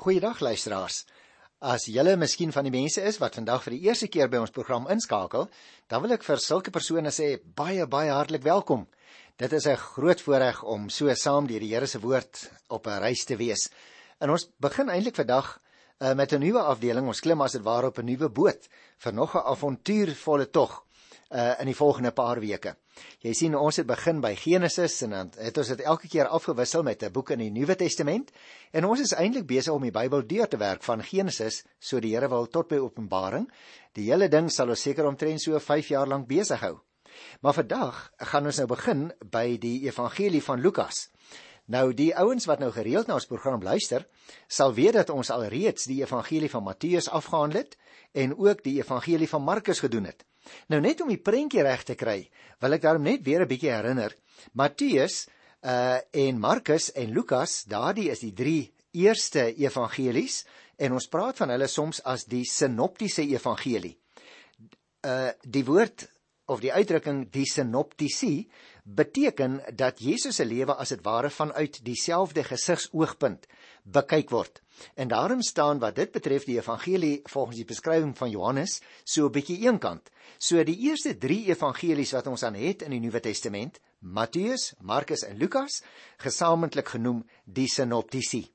Goeiedag luisteraars. As julle miskien van die mense is wat vandag vir die eerste keer by ons program inskakel, dan wil ek vir sulke persone sê baie baie hartlik welkom. Dit is 'n groot voorreg om so saam deur die Here se woord op 'n reis te wees. En ons begin eintlik vandag uh, met 'n nuwe afdeling. Ons klim as dit ware op 'n nuwe boot vir nog 'n avontuurvolle tog uh, in die volgende paar weke. Jy sien ons het begin by Genesis en dan het ons dit elke keer afgewissel met 'n boek in die Nuwe Testament en ons is eintlik besig om die Bybel deur te werk van Genesis so die Here wil tot by Openbaring. Die hele ding sal ons seker omtrent so 5 jaar lank besig hou. Maar vandag gaan ons nou begin by die Evangelie van Lukas. Nou die ouens wat nou gereeld na ons program luister, sal weet dat ons alreeds die Evangelie van Matteus afgehandel het en ook die Evangelie van Markus gedoen het. Nou net om die prentjie reg te kry, wil ek daarom net weer 'n bietjie herinner. Matteus uh en Markus en Lukas, daardie is die drie eerste evangelies en ons praat van hulle soms as die sinoptiese evangelie. Uh die woord of die uitdrukking die sinoptisie beteken dat Jesus se lewe as dit ware vanuit dieselfde gesigsoogpunt bekyk word. En daarom staan wat dit betref die evangelie volgens die beskrywing van Johannes so 'n bietjie eenkant. So die eerste 3 evangelies wat ons aan het in die Nuwe Testament, Matteus, Markus en Lukas, gesamentlik genoem die sinoptisie.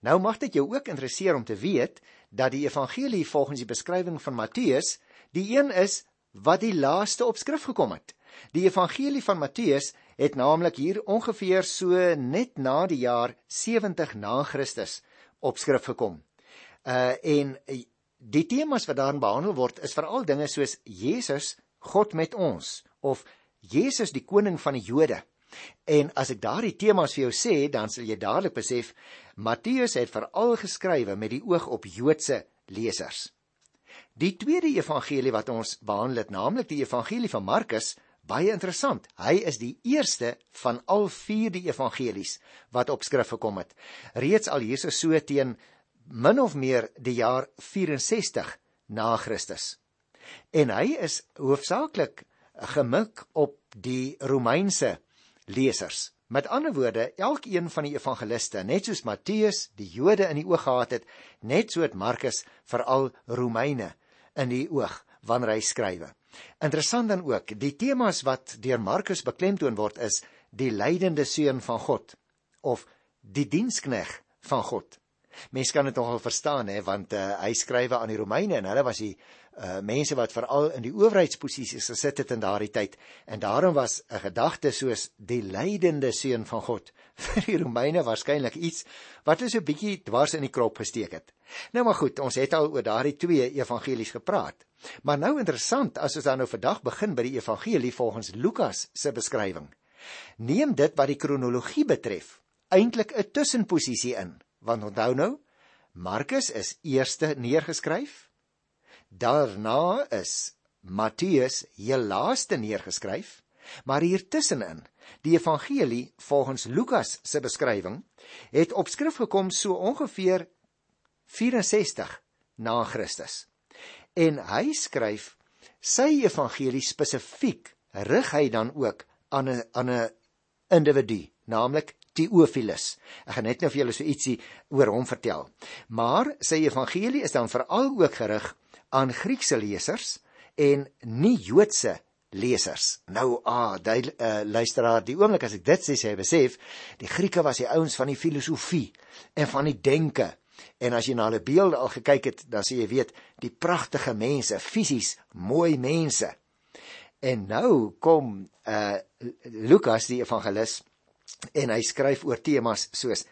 Nou mag dit jou ook interesseer om te weet dat die evangelie volgens die beskrywing van Matteus die een is wat die laaste op skrif gekom het. Die evangelie van Matteus het naamlik hier ongeveer so net na die jaar 70 na Christus op skrif gekom. Uh en die temas wat daarin behandel word is veral dinge soos Jesus, God met ons of Jesus die koning van die Jode. En as ek daardie temas vir jou sê, dan sal jy dadelik besef Matteus het veral geskrywe met die oog op Joodse lesers. Die tweede evangelie wat ons behandel het, naamlik die evangelie van Markus, baie interessant. Hy is die eerste van al vier die evangelies wat op skrif gekom het. Reeds al is so teen min of meer die jaar 64 na Christus. En hy is hoofsaaklik gemik op die Romeinse lesers. Met ander woorde, elkeen van die evangeliste, net soos Matteus die Jode in die oog gehad het, net so het Markus veral Romeine in die oog wanneer hy skrywe. Interessant dan ook, die temas wat deur Markus beklemtoon word is die lydende seun van God of die dienskneg van God. Mens kan dit nogal verstaan hè want uh, hy skrywe aan die Romeine en hulle was die uh, mense wat veral in die owerheidsposisies gesit het in daardie tyd en daarom was 'n gedagte soos die lydende seun van God vir die Romeine waarskynlik iets wat hulle so 'n bietjie dwars in die krop gesteek het. Nou maar goed, ons het al oor daardie twee evangelies gepraat. Maar nou interessant as ons dan nou vandag begin by die evangelie volgens Lukas se beskrywing. Neem dit wat die kronologie betref eintlik 'n tussenposisie in want onthou nou Markus is eerste neergeskryf daarna is Matteus heel laaste neergeskryf maar hier tussenin die evangelie volgens Lukas se beskrywing het op skrif gekom so ongeveer 64 na Christus en hy skryf sy evangelie spesifiek rig hy dan ook aan 'n aan 'n individu naamlik Theophilus. Ek gaan net nou vir julle so ietsie oor hom vertel. Maar sy evangelie is dan veral ook gerig aan Griekse lesers en nie Joodse lesers. Nou ah, die uh, luisteraar, die oomblik as ek dit sê, sê hy besef, die Grieke was die ouens van die filosofie en van die denke. En as jy na hulle beelde al gekyk het, dan sê jy weet, die pragtige mense, fisies mooi mense. En nou kom uh Lukas die evangelis en hy skryf oor temas soos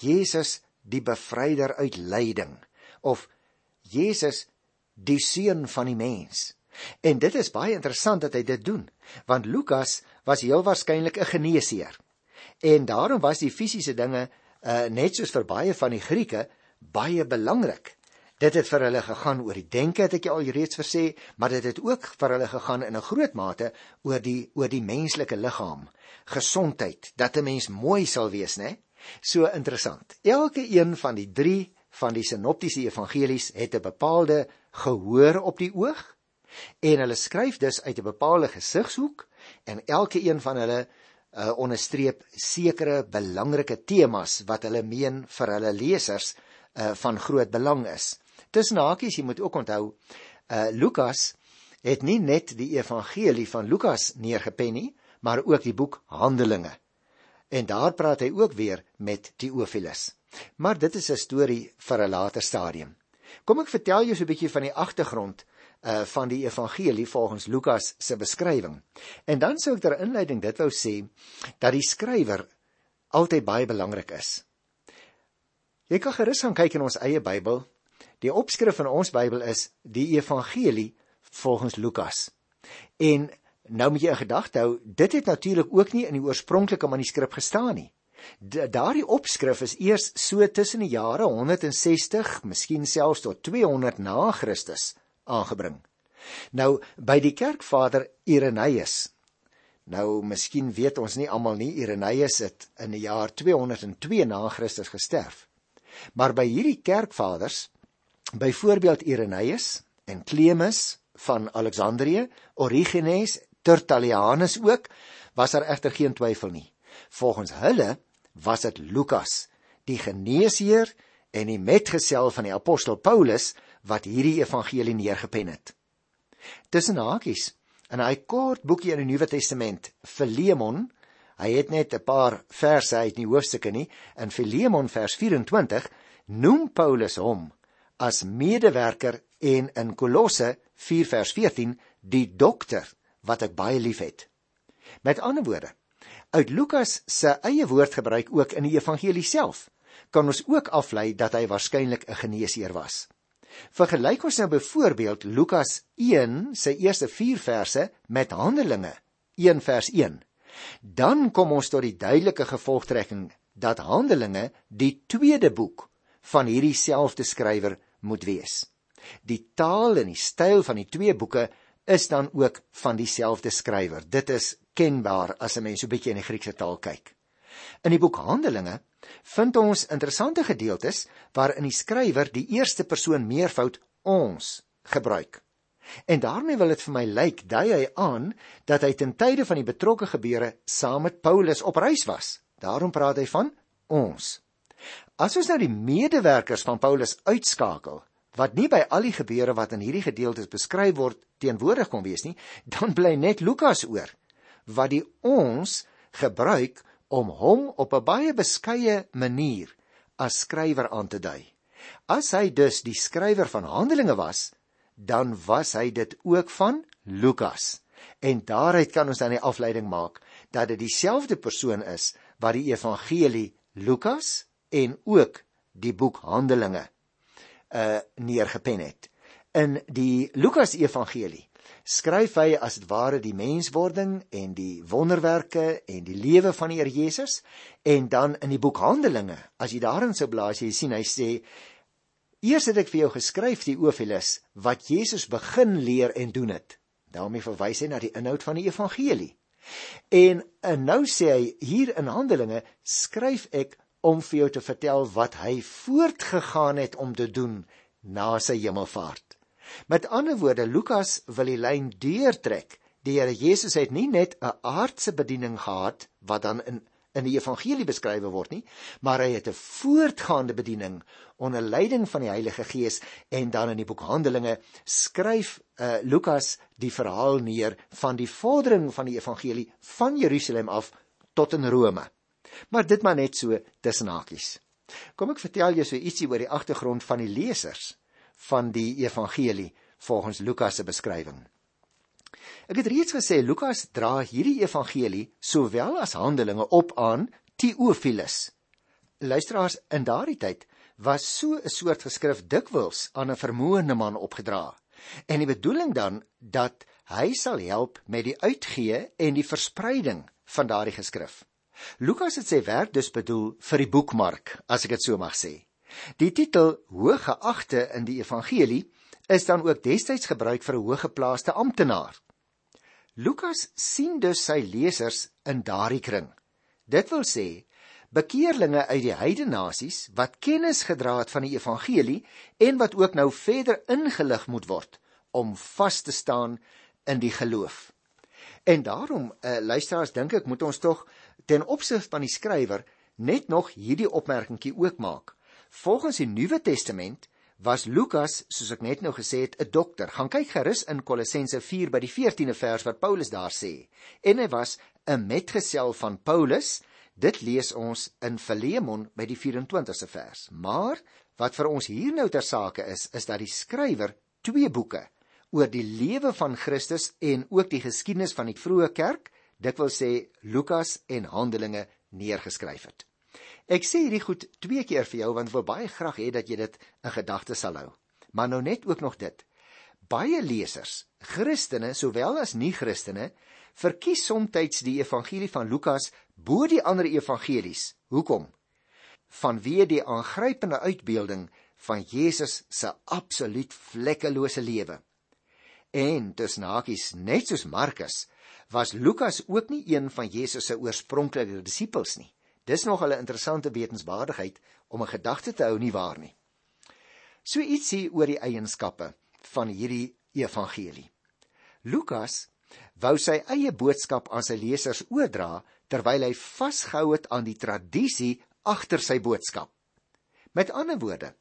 Jesus die bevryder uit lyding of Jesus die seun van die mens. En dit is baie interessant dat hy dit doen, want Lukas was heel waarskynlik 'n geneesheer. En daarom was die fisiese dinge uh, net soos vir baie van die Grieke baie belangrik. Dit het vir hulle gegaan oor die denke het ek al reeds versê, maar dit het ook vir hulle gegaan in 'n groot mate oor die oor die menslike liggaam, gesondheid, dat 'n mens mooi sal wees, né? So interessant. Elke een van die 3 van die sinoptiese evangelies het 'n bepaalde gehoor op die oog en hulle skryf dus uit 'n bepaalde gesigshoek en elke een van hulle uh, onderstreep sekere belangrike temas wat hulle meen vir hulle lesers uh, van groot belang is. Tussen hakies, jy moet ook onthou, uh Lukas het nie net die evangelie van Lukas neergepen nie, maar ook die boek Handelinge. En daar praat hy ook weer met Theophilus. Maar dit is 'n storie vir 'n later stadium. Kom ek vertel jou so 'n bietjie van die agtergrond uh van die evangelie volgens Lukas se beskrywing. En dan sou ek ter inleiding dit wou sê dat die skrywer altyd baie belangrik is. Jy kan gerus gaan kyk in ons eie Bybel. Die opskrif van ons Bybel is die evangelie volgens Lukas. En nou moet jy in gedagte hou, dit het natuurlik ook nie in die oorspronklike manuskrip gestaan nie. Daardie opskrif is eers so tussen die jare 160, miskien selfs tot 200 na Christus aangebring. Nou by die kerkvader Irenaeus. Nou miskien weet ons nie almal nie Irenaeus het in die jaar 202 na Christus gesterf. Maar by hierdie kerkvaders, byvoorbeeld Irenaeus en Clemus van Alexandrië, Origenes, Tertullianus ook, was daar egter geen twyfel nie. Volgens hulle was dit Lukas, die geneesheer en die metgesel van die apostel Paulus wat hierdie evangelie neergepen het. Tussen hakies, in 'n kort boekie in die Nuwe Testament, Philemon, hy het net 'n paar verse uit die hoofstukke nie, in Philemon vers 24 noem Paulus hom as medewerker en in Kolosse 4 vers 14 die dokter wat ek baie liefhet. Met ander woorde, uit Lukas se eie woordgebruik ook in die evangelie self, kan ons ook aflei dat hy waarskynlik 'n geneesheer was. Vergelyk ons nou byvoorbeeld Lukas 1 se eerste 4 verse met Handelinge 1 vers 1. Dan kom ons tot die duidelike gevolgtrekking dat Handelinge die tweede boek van hierdie selfde skrywer moet wees. Die taal en die styl van die twee boeke is dan ook van dieselfde skrywer. Dit is kenbaar as 'n mens so 'n bietjie in die Griekse taal kyk. In die boek Handelinge vind ons interessante gedeeltes waarin die skrywer die eerste persoon meervoud ons gebruik. En daarmee wil dit vir my lyk dui hy aan dat hy ten tye van die betrokke gebeure saam met Paulus op reis was. Daarom praat hy van ons. As ons nou die medewerkers van Paulus uitskakel, wat nie by al die gebeure wat in hierdie gedeeltes beskryf word teenwoordig kon wees nie, dan bly net Lukas oor wat die ons gebruik om hom op 'n baie beskeie manier as skrywer aan te dui. As hy dus die skrywer van Handelinge was, dan was hy dit ook van Lukas. En daaruit kan ons dan die afleiding maak dat dit dieselfde persoon is wat die evangelie Lukas en ook die boek Handelinge uh neergepen het. In die Lukas Evangelie skryf hy as dit ware die menswording en die wonderwerke en die lewe van die Here Jesus en dan in die boek Handelinge as jy daarin sou blaai jy sien hy sê eers het ek vir jou geskryf die Ofilis wat Jesus begin leer en doen het daarmee verwys hy na die inhoud van die evangelie en, en nou sê hy hier in Handelinge skryf ek om vir jou te vertel wat hy voortgegaan het om te doen na sy hemelvaart. Met ander woorde, Lukas wil die lyn deurtrek. Die Here Jesus het nie net 'n aardse bediening gehad wat dan in in die evangelie beskryf word nie, maar hy het 'n voortgaande bediening onder leiding van die Heilige Gees en dan in die boek Handelinge skryf uh, Lukas die verhaal neer van die vordering van die evangelie van Jerusalem af tot in Rome. Maar dit maar net so tussen hakies. Kom ek vertel jou so ietsie oor die agtergrond van die lesers van die evangelie volgens Lukas se beskrywing. Ek het reeds gesê Lukas dra hierdie evangelie sowel as Handelinge op aan Theophilus. Luisteraars, in daardie tyd was so 'n soort geskrif dikwels aan 'n vermoënde man opgedra. En die bedoeling dan dat hy sal help met die uitgee en die verspreiding van daardie geskrif. Lukas het sy werk dus bedoel vir die boekmark, as ek dit so mag sê. Die titel Hooggeagte in die Evangelie is dan ook destyds gebruik vir 'n hoëgeplaaste amptenaar. Lukas sien dus sy lesers in daardie kring. Dit wil sê bekeerlinge uit die heidene nasies wat kennis gedra het van die evangelie en wat ook nou verder ingelig moet word om vas te staan in die geloof. En daarom, uh, luisteraars, dink ek moet ons tog ten opsigte van die skrywer net nog hierdie opmerkingie ook maak. Volgens die Nuwe Testament was Lukas, soos ek net nou gesê het, 'n dokter. Gaan kyk gerus in Kolossense 4 by die 14de vers wat Paulus daar sê. En hy was 'n metgesel van Paulus. Dit lees ons in Filemon by die 24ste vers. Maar wat vir ons hier nou ter sake is, is dat die skrywer twee boeke oor die lewe van Christus en ook die geskiedenis van die vroeë kerk, dit wil sê Lukas en Handelinge neergeskryf het. Ek sê hierdie goed twee keer vir jou want ek wil baie graag hê dat jy dit in gedagte sal hou. Maar nou net ook nog dit. Baie lesers, Christene sowel as nie-Christene, verkies soms die evangelie van Lukas bo die ander evangelies. Hoekom? Vanweë die aangrypende uitbeelding van Jesus se absoluut vlekkelose lewe. En dis nakies net soos Markus was Lukas ook nie een van Jesus se oorspronklike disippels nie. Dis nog 'n interessante wetenswaardigheid om 'n gedagte te hou nie waar nie. So ietsie oor die eienskappe van hierdie evangelie. Lukas wou sy eie boodskap aan sy lesers oordra terwyl hy vasgehou het aan die tradisie agter sy boodskap. Met ander woorde,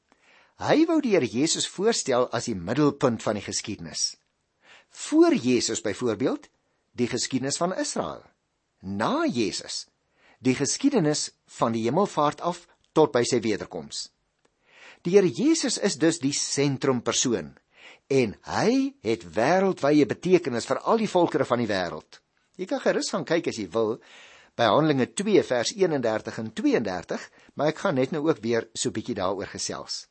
hy wou die Here Jesus voorstel as die middelpunt van die geskiedenis. Voor Jesus byvoorbeeld, die geskiedenis van Israel. Na Jesus, die geskiedenis van die hemelvaart af tot by sy wederkoms. Die Here Jesus is dus die sentrumpersoon en hy het wêreldwye betekenis vir al die volkere van die wêreld. Jy kan gerus gaan kyk as jy wil by Handelinge 2 vers 31 en 32, maar ek gaan net nou ook weer so bietjie daaroor gesels.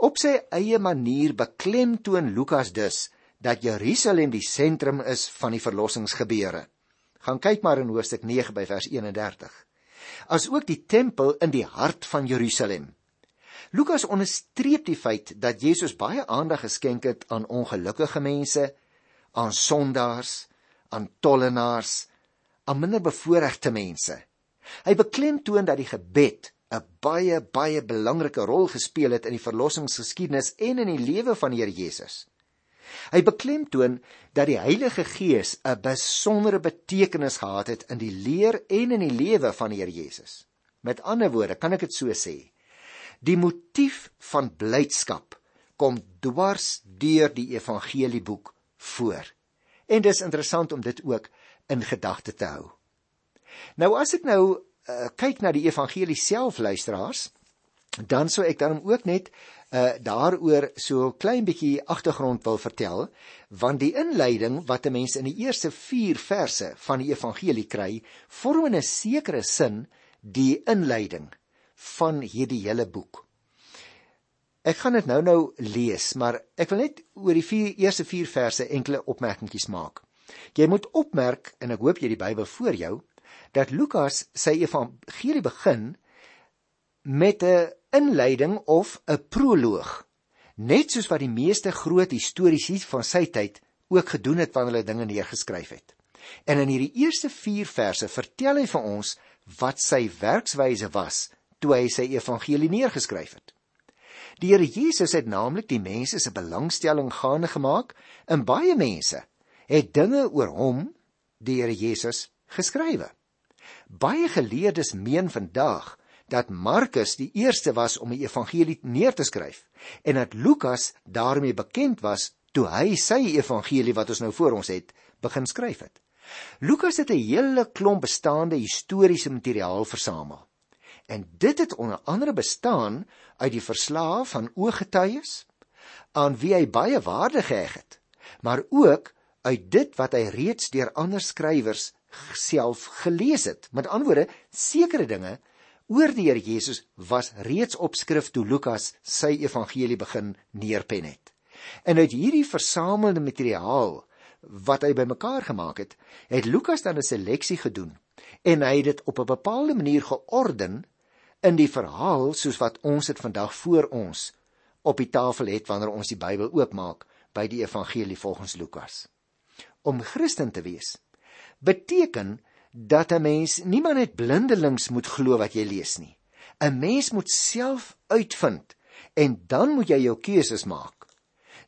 Op sy eie manier beklemtoon Lukas dus dat Jerusalem die sentrum is van die verlossingsgebeure. Gaan kyk maar in hoofstuk 9 by vers 31. As ook die tempel in die hart van Jerusalem. Lukas onderstreep die feit dat Jesus baie aandag geskenk het aan ongelukkige mense, aan sondaars, aan tollenaars, aan minderbevoorregte mense. Hy beklemtoon dat die gebed 'n baie baie belangrike rol gespeel het in die verlossingsgeskiedenis en in die lewe van die Here Jesus. Hy beklemtoon dat die Heilige Gees 'n besondere betekenis gehad het in die leer en in die lewe van die Here Jesus. Met ander woorde, kan ek dit so sê, die motief van blydskap kom dwars deur die evangelieboek voor. En dis interessant om dit ook in gedagte te hou. Nou as ek nou uh, kyk na die evangelie self luisteraars, dan sou ek dan ook net uh daaroor so klein bietjie agtergrond wil vertel want die inleiding wat 'n mens in die eerste 4 verse van die evangelie kry vorm in 'n sekere sin die inleiding van hierdie hele boek. Ek gaan dit nou-nou lees, maar ek wil net oor die vier, eerste 4 verse enkele opmerkingies maak. Jy moet opmerk en ek hoop jy die Bybel voor jou dat Lukas sy evangelie begin met 'n inleiding of 'n proloog, net soos wat die meeste groot historiese van sy tyd ook gedoen het wanneer hulle dinge neergeskryf het. En in hierdie eerste 4 verse vertel hy vir ons wat sy werkswyse was toe hy sy evangelie neergeskryf het. Die Here Jesus het naamlik die mense se belangstelling gaande gemaak en baie mense het dinge oor hom, die Here Jesus, geskrywe. Baie geleerdes meen vandag dat Markus die eerste was om die evangelie neer te skryf en dat Lukas daarmee bekend was toe hy sy evangelie wat ons nou voor ons het begin skryf het. Lukas het 'n hele klomp bestaande historiese materiaal versamel. En dit het onder andere bestaan uit die verslae van ooggetuies aan wie hy baie waarde geheg het, maar ook uit dit wat hy reeds deur ander skrywers self gelees het. Met ander woorde, sekere dinge oor die Here Jesus was reeds op skrif toe Lukas sy evangelie begin neerpen het. En uit hierdie versamelde materiaal wat hy bymekaar gemaak het, het Lukas dan 'n seleksie gedoen en hy het dit op 'n bepaalde manier georden in die verhaal soos wat ons dit vandag voor ons op die tafel het wanneer ons die Bybel oopmaak by die evangelie volgens Lukas. Om Christen te wees beteken dat 'n mens niemand net blindelings moet glo wat jy lees nie. 'n Mens moet self uitvind en dan moet jy jou keuses maak.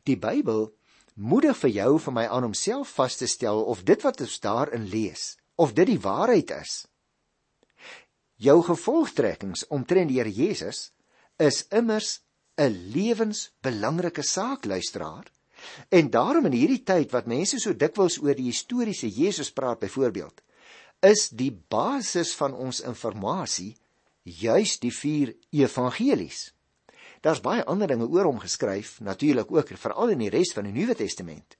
Die Bybel moedig vir jou vir my aan om self vas te stel of dit wat ons daarin lees, of dit die waarheid is. Jou gevolgtrekkings omtrent die Here Jesus is immers 'n lewensbelangrike saak luisteraar. En daarom in hierdie tyd wat mense so dikwels oor die historiese Jesus praat byvoorbeeld, is die basis van ons inligting juis die vier evangelies. Daar's baie ander dinge oor hom geskryf, natuurlik ook veral in die res van die Nuwe Testament.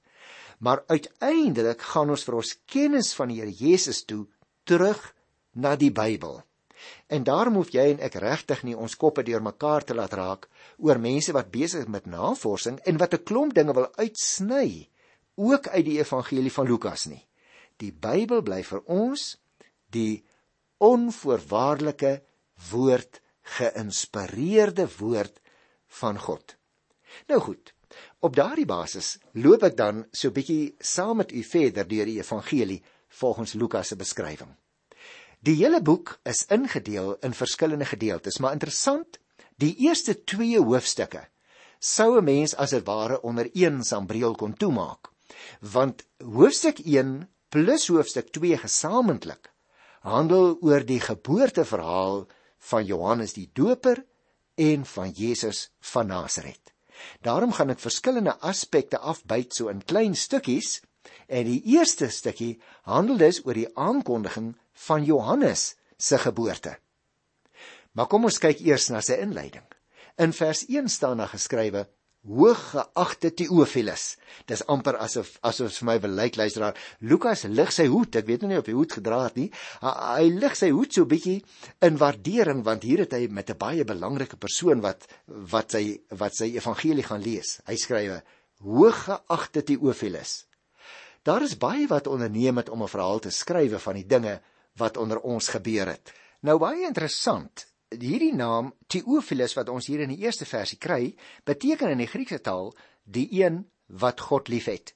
Maar uiteindelik gaan ons vir ons kennis van die Here Jesus toe terug na die Bybel. En daarom hoef jy en ek regtig nie ons koppe deurmekaar te laat raak oor mense wat besig is met navorsing en wat 'n klomp dinge wil uitsny ook uit die evangelie van Lukas nie. Die Bybel bly vir ons die onvoorwaardelike woord, geïnspireerde woord van God. Nou goed. Op daardie basis loop ek dan so bietjie saam met u verder deur die evangelie volgens Lukas se beskrywing. Die hele boek is ingedeel in verskillende gedeeltes, maar interessant, die eerste 2 hoofstukke sou 'n mens as dit ware onder een sambreel kon toemaak. Want hoofstuk 1 plus hoofstuk 2 gesamentlik handel oor die geboorteverhaal van Johannes die Doper en van Jesus van Nasaret. Daarom gaan ek verskillende aspekte afbyt so in klein stukkies en die eerste stukkie handel dus oor die aankondiging van Johannes se geboorte. Maar kom ons kyk eers na sy inleiding. In vers 1 staan daar geskrywe: Hooggeagte Theophilus. Dis amper asof asof vir my wil lyk luisteraar. Lukas lig sy hoed. Ek weet nou nie of hy hoed gedra het nie. Hy lig sy hoed so bietjie in waardering want hier het hy met 'n baie belangrike persoon wat wat sy wat sy evangelie gaan lees. Hy skrywe: Hooggeagte Theophilus. Daar is baie wat onderneem het om 'n verhaal te skrywe van die dinge wat onder ons gebeur het. Nou baie interessant. Hierdie naam Theophilus wat ons hier in die eerste versie kry, beteken in die Griekse taal die een wat God liefhet.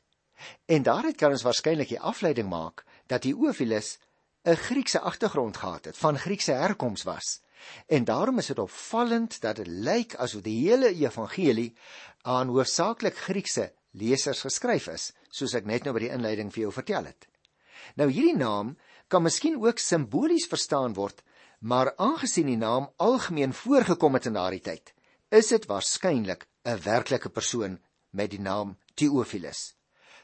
En daaruit kan ons waarskynlik die afleiding maak dat Theophilus 'n Griekse agtergrond gehad het, van Griekse herkoms was. En daarom is dit opvallend dat dit lyk asof die hele evangelie aan hoofsaaklik Griekse lesers geskryf is, soos ek net nou by die inleiding vir jou vertel het. Nou hierdie naam kan miskien ook simbolies verstaan word, maar aangesien die naam algemeen voorgekom het in daardie tyd, is dit waarskynlik 'n werklike persoon met die naam Theophilus.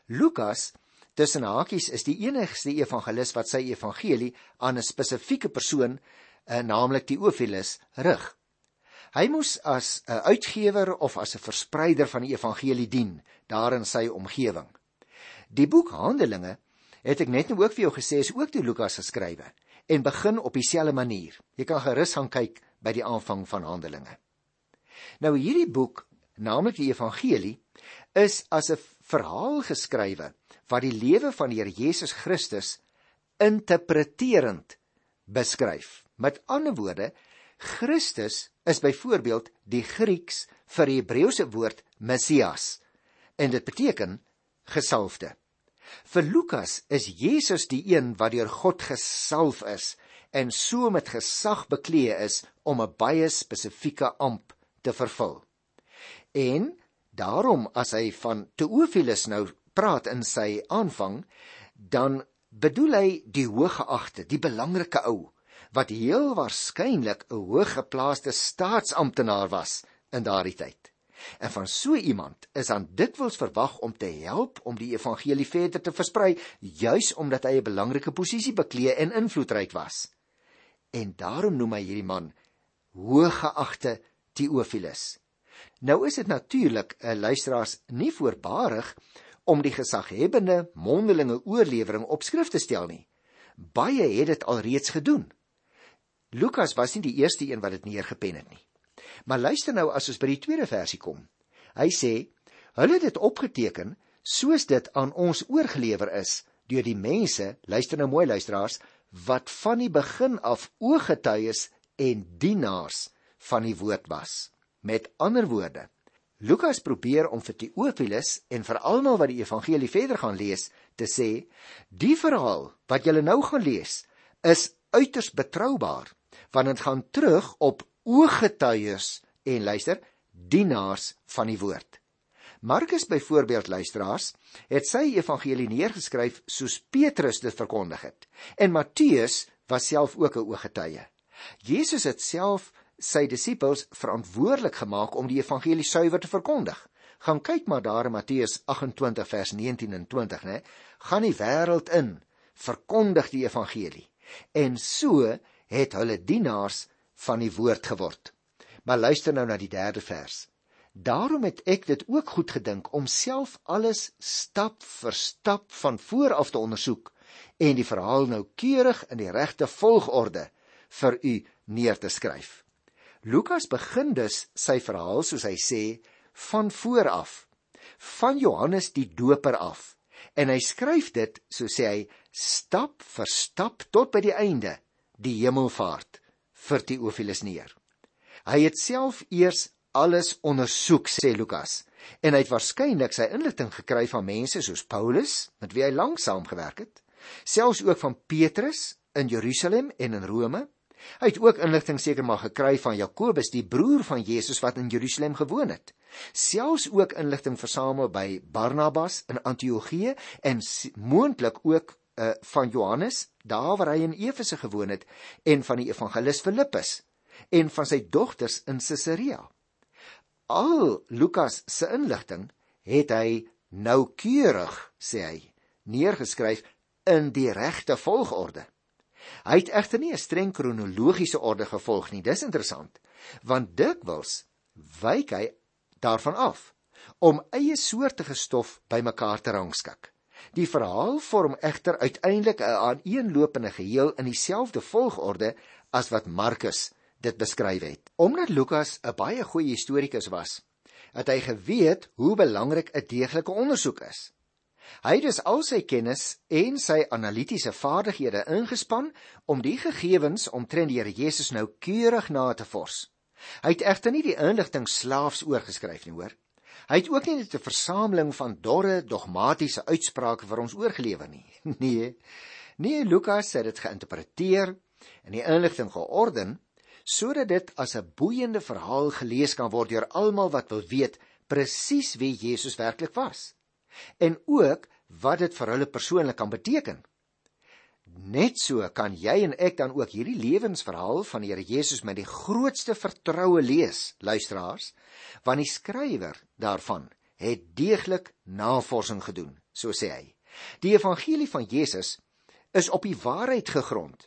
Lukas tussen hakies is die enigste evangelis wat sy evangelie aan 'n spesifieke persoon, eh, naamlik Theophilus, rig. Hy moes as 'n uitgewer of as 'n verspreider van die evangelie dien daar in sy omgewing. Die boek Handelinge het ek net nou ook vir jou gesê is ook deur Lukas geskrywe en begin op dieselfde manier. Jy kan gerus gaan kyk by die aanvang van Handelinge. Nou hierdie boek, naamlik die Evangelie, is as 'n verhaal geskrywe wat die lewe van die Here Jesus Christus interpreterend beskryf. Met ander woorde, Christus is byvoorbeeld die Grieks vir die Hebreëse woord Messias en dit beteken gesalfde. Vir Lukas is Jesus die een wat deur God gesalf is en so met gesag bekleë is om 'n baie spesifieke amp te vervul. En daarom as hy van Theophilus nou praat in sy aanvang, dan bedoel hy die hooggeagte, die belangrike ou wat heel waarskynlik 'n hooggeplaaste staatsamptenaar was in daardie tyd. En van so iemand is dan dikwels verwag om te help om die evangelie verder te versprei, juis omdat hy 'n belangrike posisie bekleë en invloedryk was. En daarom noem hy hierdie man hooggeagte Theophilus. Nou is dit natuurlik luisteraars nie voorbarig om die gesaghebende mondelinge oorlewering op skrif te stel nie. Baie het dit alreeds gedoen. Lukas was nie die eerste een wat dit neergepen het nie. Maar luister nou as ons by die tweede versie kom. Hy sê: "Hulle het dit opgeteken soos dit aan ons oorgelewer is deur die mense, luister nou mooi luisteraars, wat van die begin af ooggetuies en dienaars van die woord was." Met ander woorde, Lukas probeer om vir Theophilus en vir almal wat die evangelie verder gaan lees, te sê: "Die verhaal wat julle nou gaan lees, is uiters betroubaar, want dit gaan terug op ooggetuies en luister dienaars van die woord. Markus byvoorbeeld luisteraars het sy evangelie neergeskryf soos Petrus dit verkondig het en Matteus was self ook 'n ooggetuie. Jesus het self sy disippels verantwoordelik gemaak om die evangelie suiwer te verkondig. Gaan kyk maar daar in Matteus 28 vers 19 en 20, né? Gaan die wêreld in, verkondig die evangelie. En so het hulle dienaars van die woord geword. Maar luister nou na die derde vers. Daarom het ek dit ook goed gedink om self alles stap vir stap van voor af te ondersoek en die verhaal noukeurig in die regte volgorde vir u neer te skryf. Lukas begin dus sy verhaal soos hy sê van voor af, van Johannes die Doper af. En hy skryf dit, so sê hy, stap vir stap tot by die einde, die hemelvaart vir Theophilus neer. Hy het self eers alles ondersoek, sê Lukas, en hy het waarskynlik sy inligting gekry van mense soos Paulus, met wie hy lank saamgewerk het, selfs ook van Petrus in Jerusalem en in Rome. Hy het ook inligting seker maar gekry van Jakobus, die broer van Jesus wat in Jerusalem gewoon het. Selfs ook inligting versamel by Barnabas in Antiochië en moontlik ook uh, van Johannes, daar waar hy in Efese gewoon het, en van die evangelis Filippus en van sy dogters in Caesarea. Al Lukas se inligting het hy noukeurig, sê hy, neergeskryf in die regte volgorde. Hy het egter nie 'n streng kronologiese orde gevolg nie. Dis interessant, want dikwels wyk hy daarvan af om eie soortige stof bymekaar te rangskik. Die verhaal vorm egter uiteindelik 'n aaneenlopende geheel in dieselfde volgorde as wat Markus dit beskryf het. Omdat Lukas 'n baie goeie historiese was, het hy geweet hoe belangrik 'n deeglike ondersoek is. Hy het dus al sy kennis en sy analitiese vaardighede ingespan om die gegevens omtrent die Here Jesus nou keurig na te vors. Hy het egter nie die inligting slaafs oorgeskryf nie, hoor. Hy het ook nie net 'n versameling van dorre dogmatiese uitsprake vir ons oorgelewer nie. Nee. Nee, Lukas het dit geïnterpreteer en die inligting georden sodat dit as 'n boeiende verhaal gelees kan word deur almal wat wil weet presies wie Jesus werklik was en ook wat dit vir hulle persoonlik kan beteken. Net so kan jy en ek dan ook hierdie lewensverhaal van die Here Jesus met die grootste vertroue lees, luisteraars, want die skrywer daarvan het deeglik navorsing gedoen, so sê hy. Die evangelie van Jesus is op die waarheid gegrond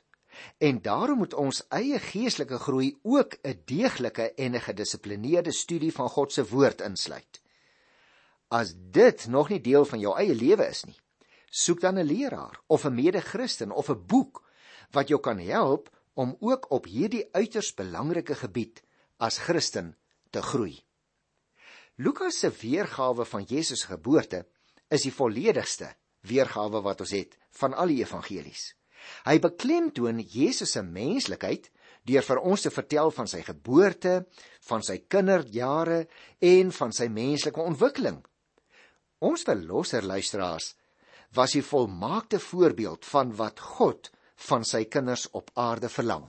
en daarom moet ons eie geestelike groei ook 'n deeglike en 'n gedissiplineerde studie van God se woord insluit. As dit nog nie deel van jou eie lewe is nie, soek dan 'n leraar of 'n mede-Christen of 'n boek wat jou kan help om ook op hierdie uiters belangrike gebied as Christen te groei. Lukas se weergawe van Jesus se geboorte is die volledigste weergawe wat ons het van al die evangelies. Hy beklemtoon Jesus se menslikheid deur vir ons te vertel van sy geboorte, van sy kinderjare en van sy menslike ontwikkeling Ons verlosser luisteraars was die volmaakte voorbeeld van wat God van sy kinders op aarde verlang.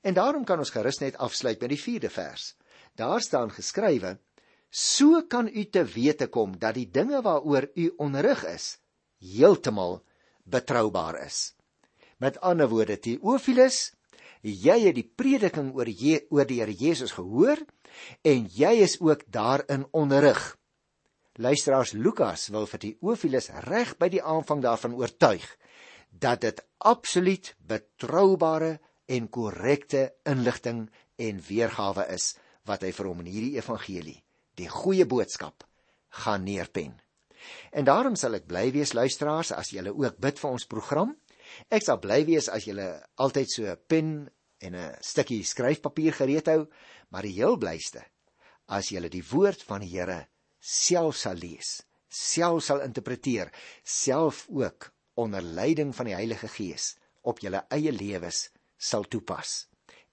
En daarom kan ons gerus net afsluit met die 4de vers. Daar staan geskrywe: So kan u te wete kom dat die dinge waaroor u onderrig is, heeltemal betroubaar is. Met ander woorde, Theophilus, jy het die prediking oor Je oor die Here Jesus gehoor en jy is ook daarin onderrig. Luisteraars Lukas wil vir die Ophilus reg by die aanvang daarvan oortuig dat dit absoluut betroubare en korrekte inligting en weergawe is wat hy vir hom in hierdie evangelie, die goeie boodskap, gaan neerpen. En daarom sal ek bly wees luisteraars as julle ook bid vir ons program. Ek sal bly wees as julle altyd so 'n pen en 'n stukkie skryfpapier gereed hou, maar die heel blyste as julle die woord van die Here self sal lees, self sal interpreteer, self ook onder leiding van die Heilige Gees op julle eie lewens sal toepas.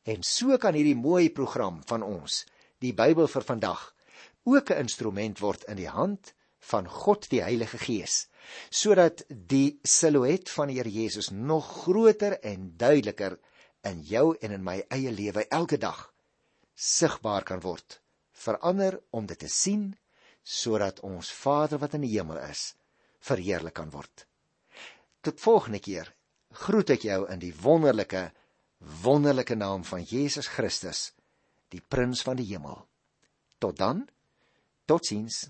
En so kan hierdie mooi program van ons, die Bybel vir vandag, ook 'n instrument word in die hand van God die Heilige Gees, sodat die silhouet van die Here Jesus nog groter en duideliker in jou en in my eie lewe elke dag sigbaar kan word. Verander om dit te sien sodat ons Vader wat in die hemel is verheerlik kan word. Tot volgende keer groet ek jou in die wonderlike wonderlike naam van Jesus Christus die prins van die hemel. Tot dan. Totsiens.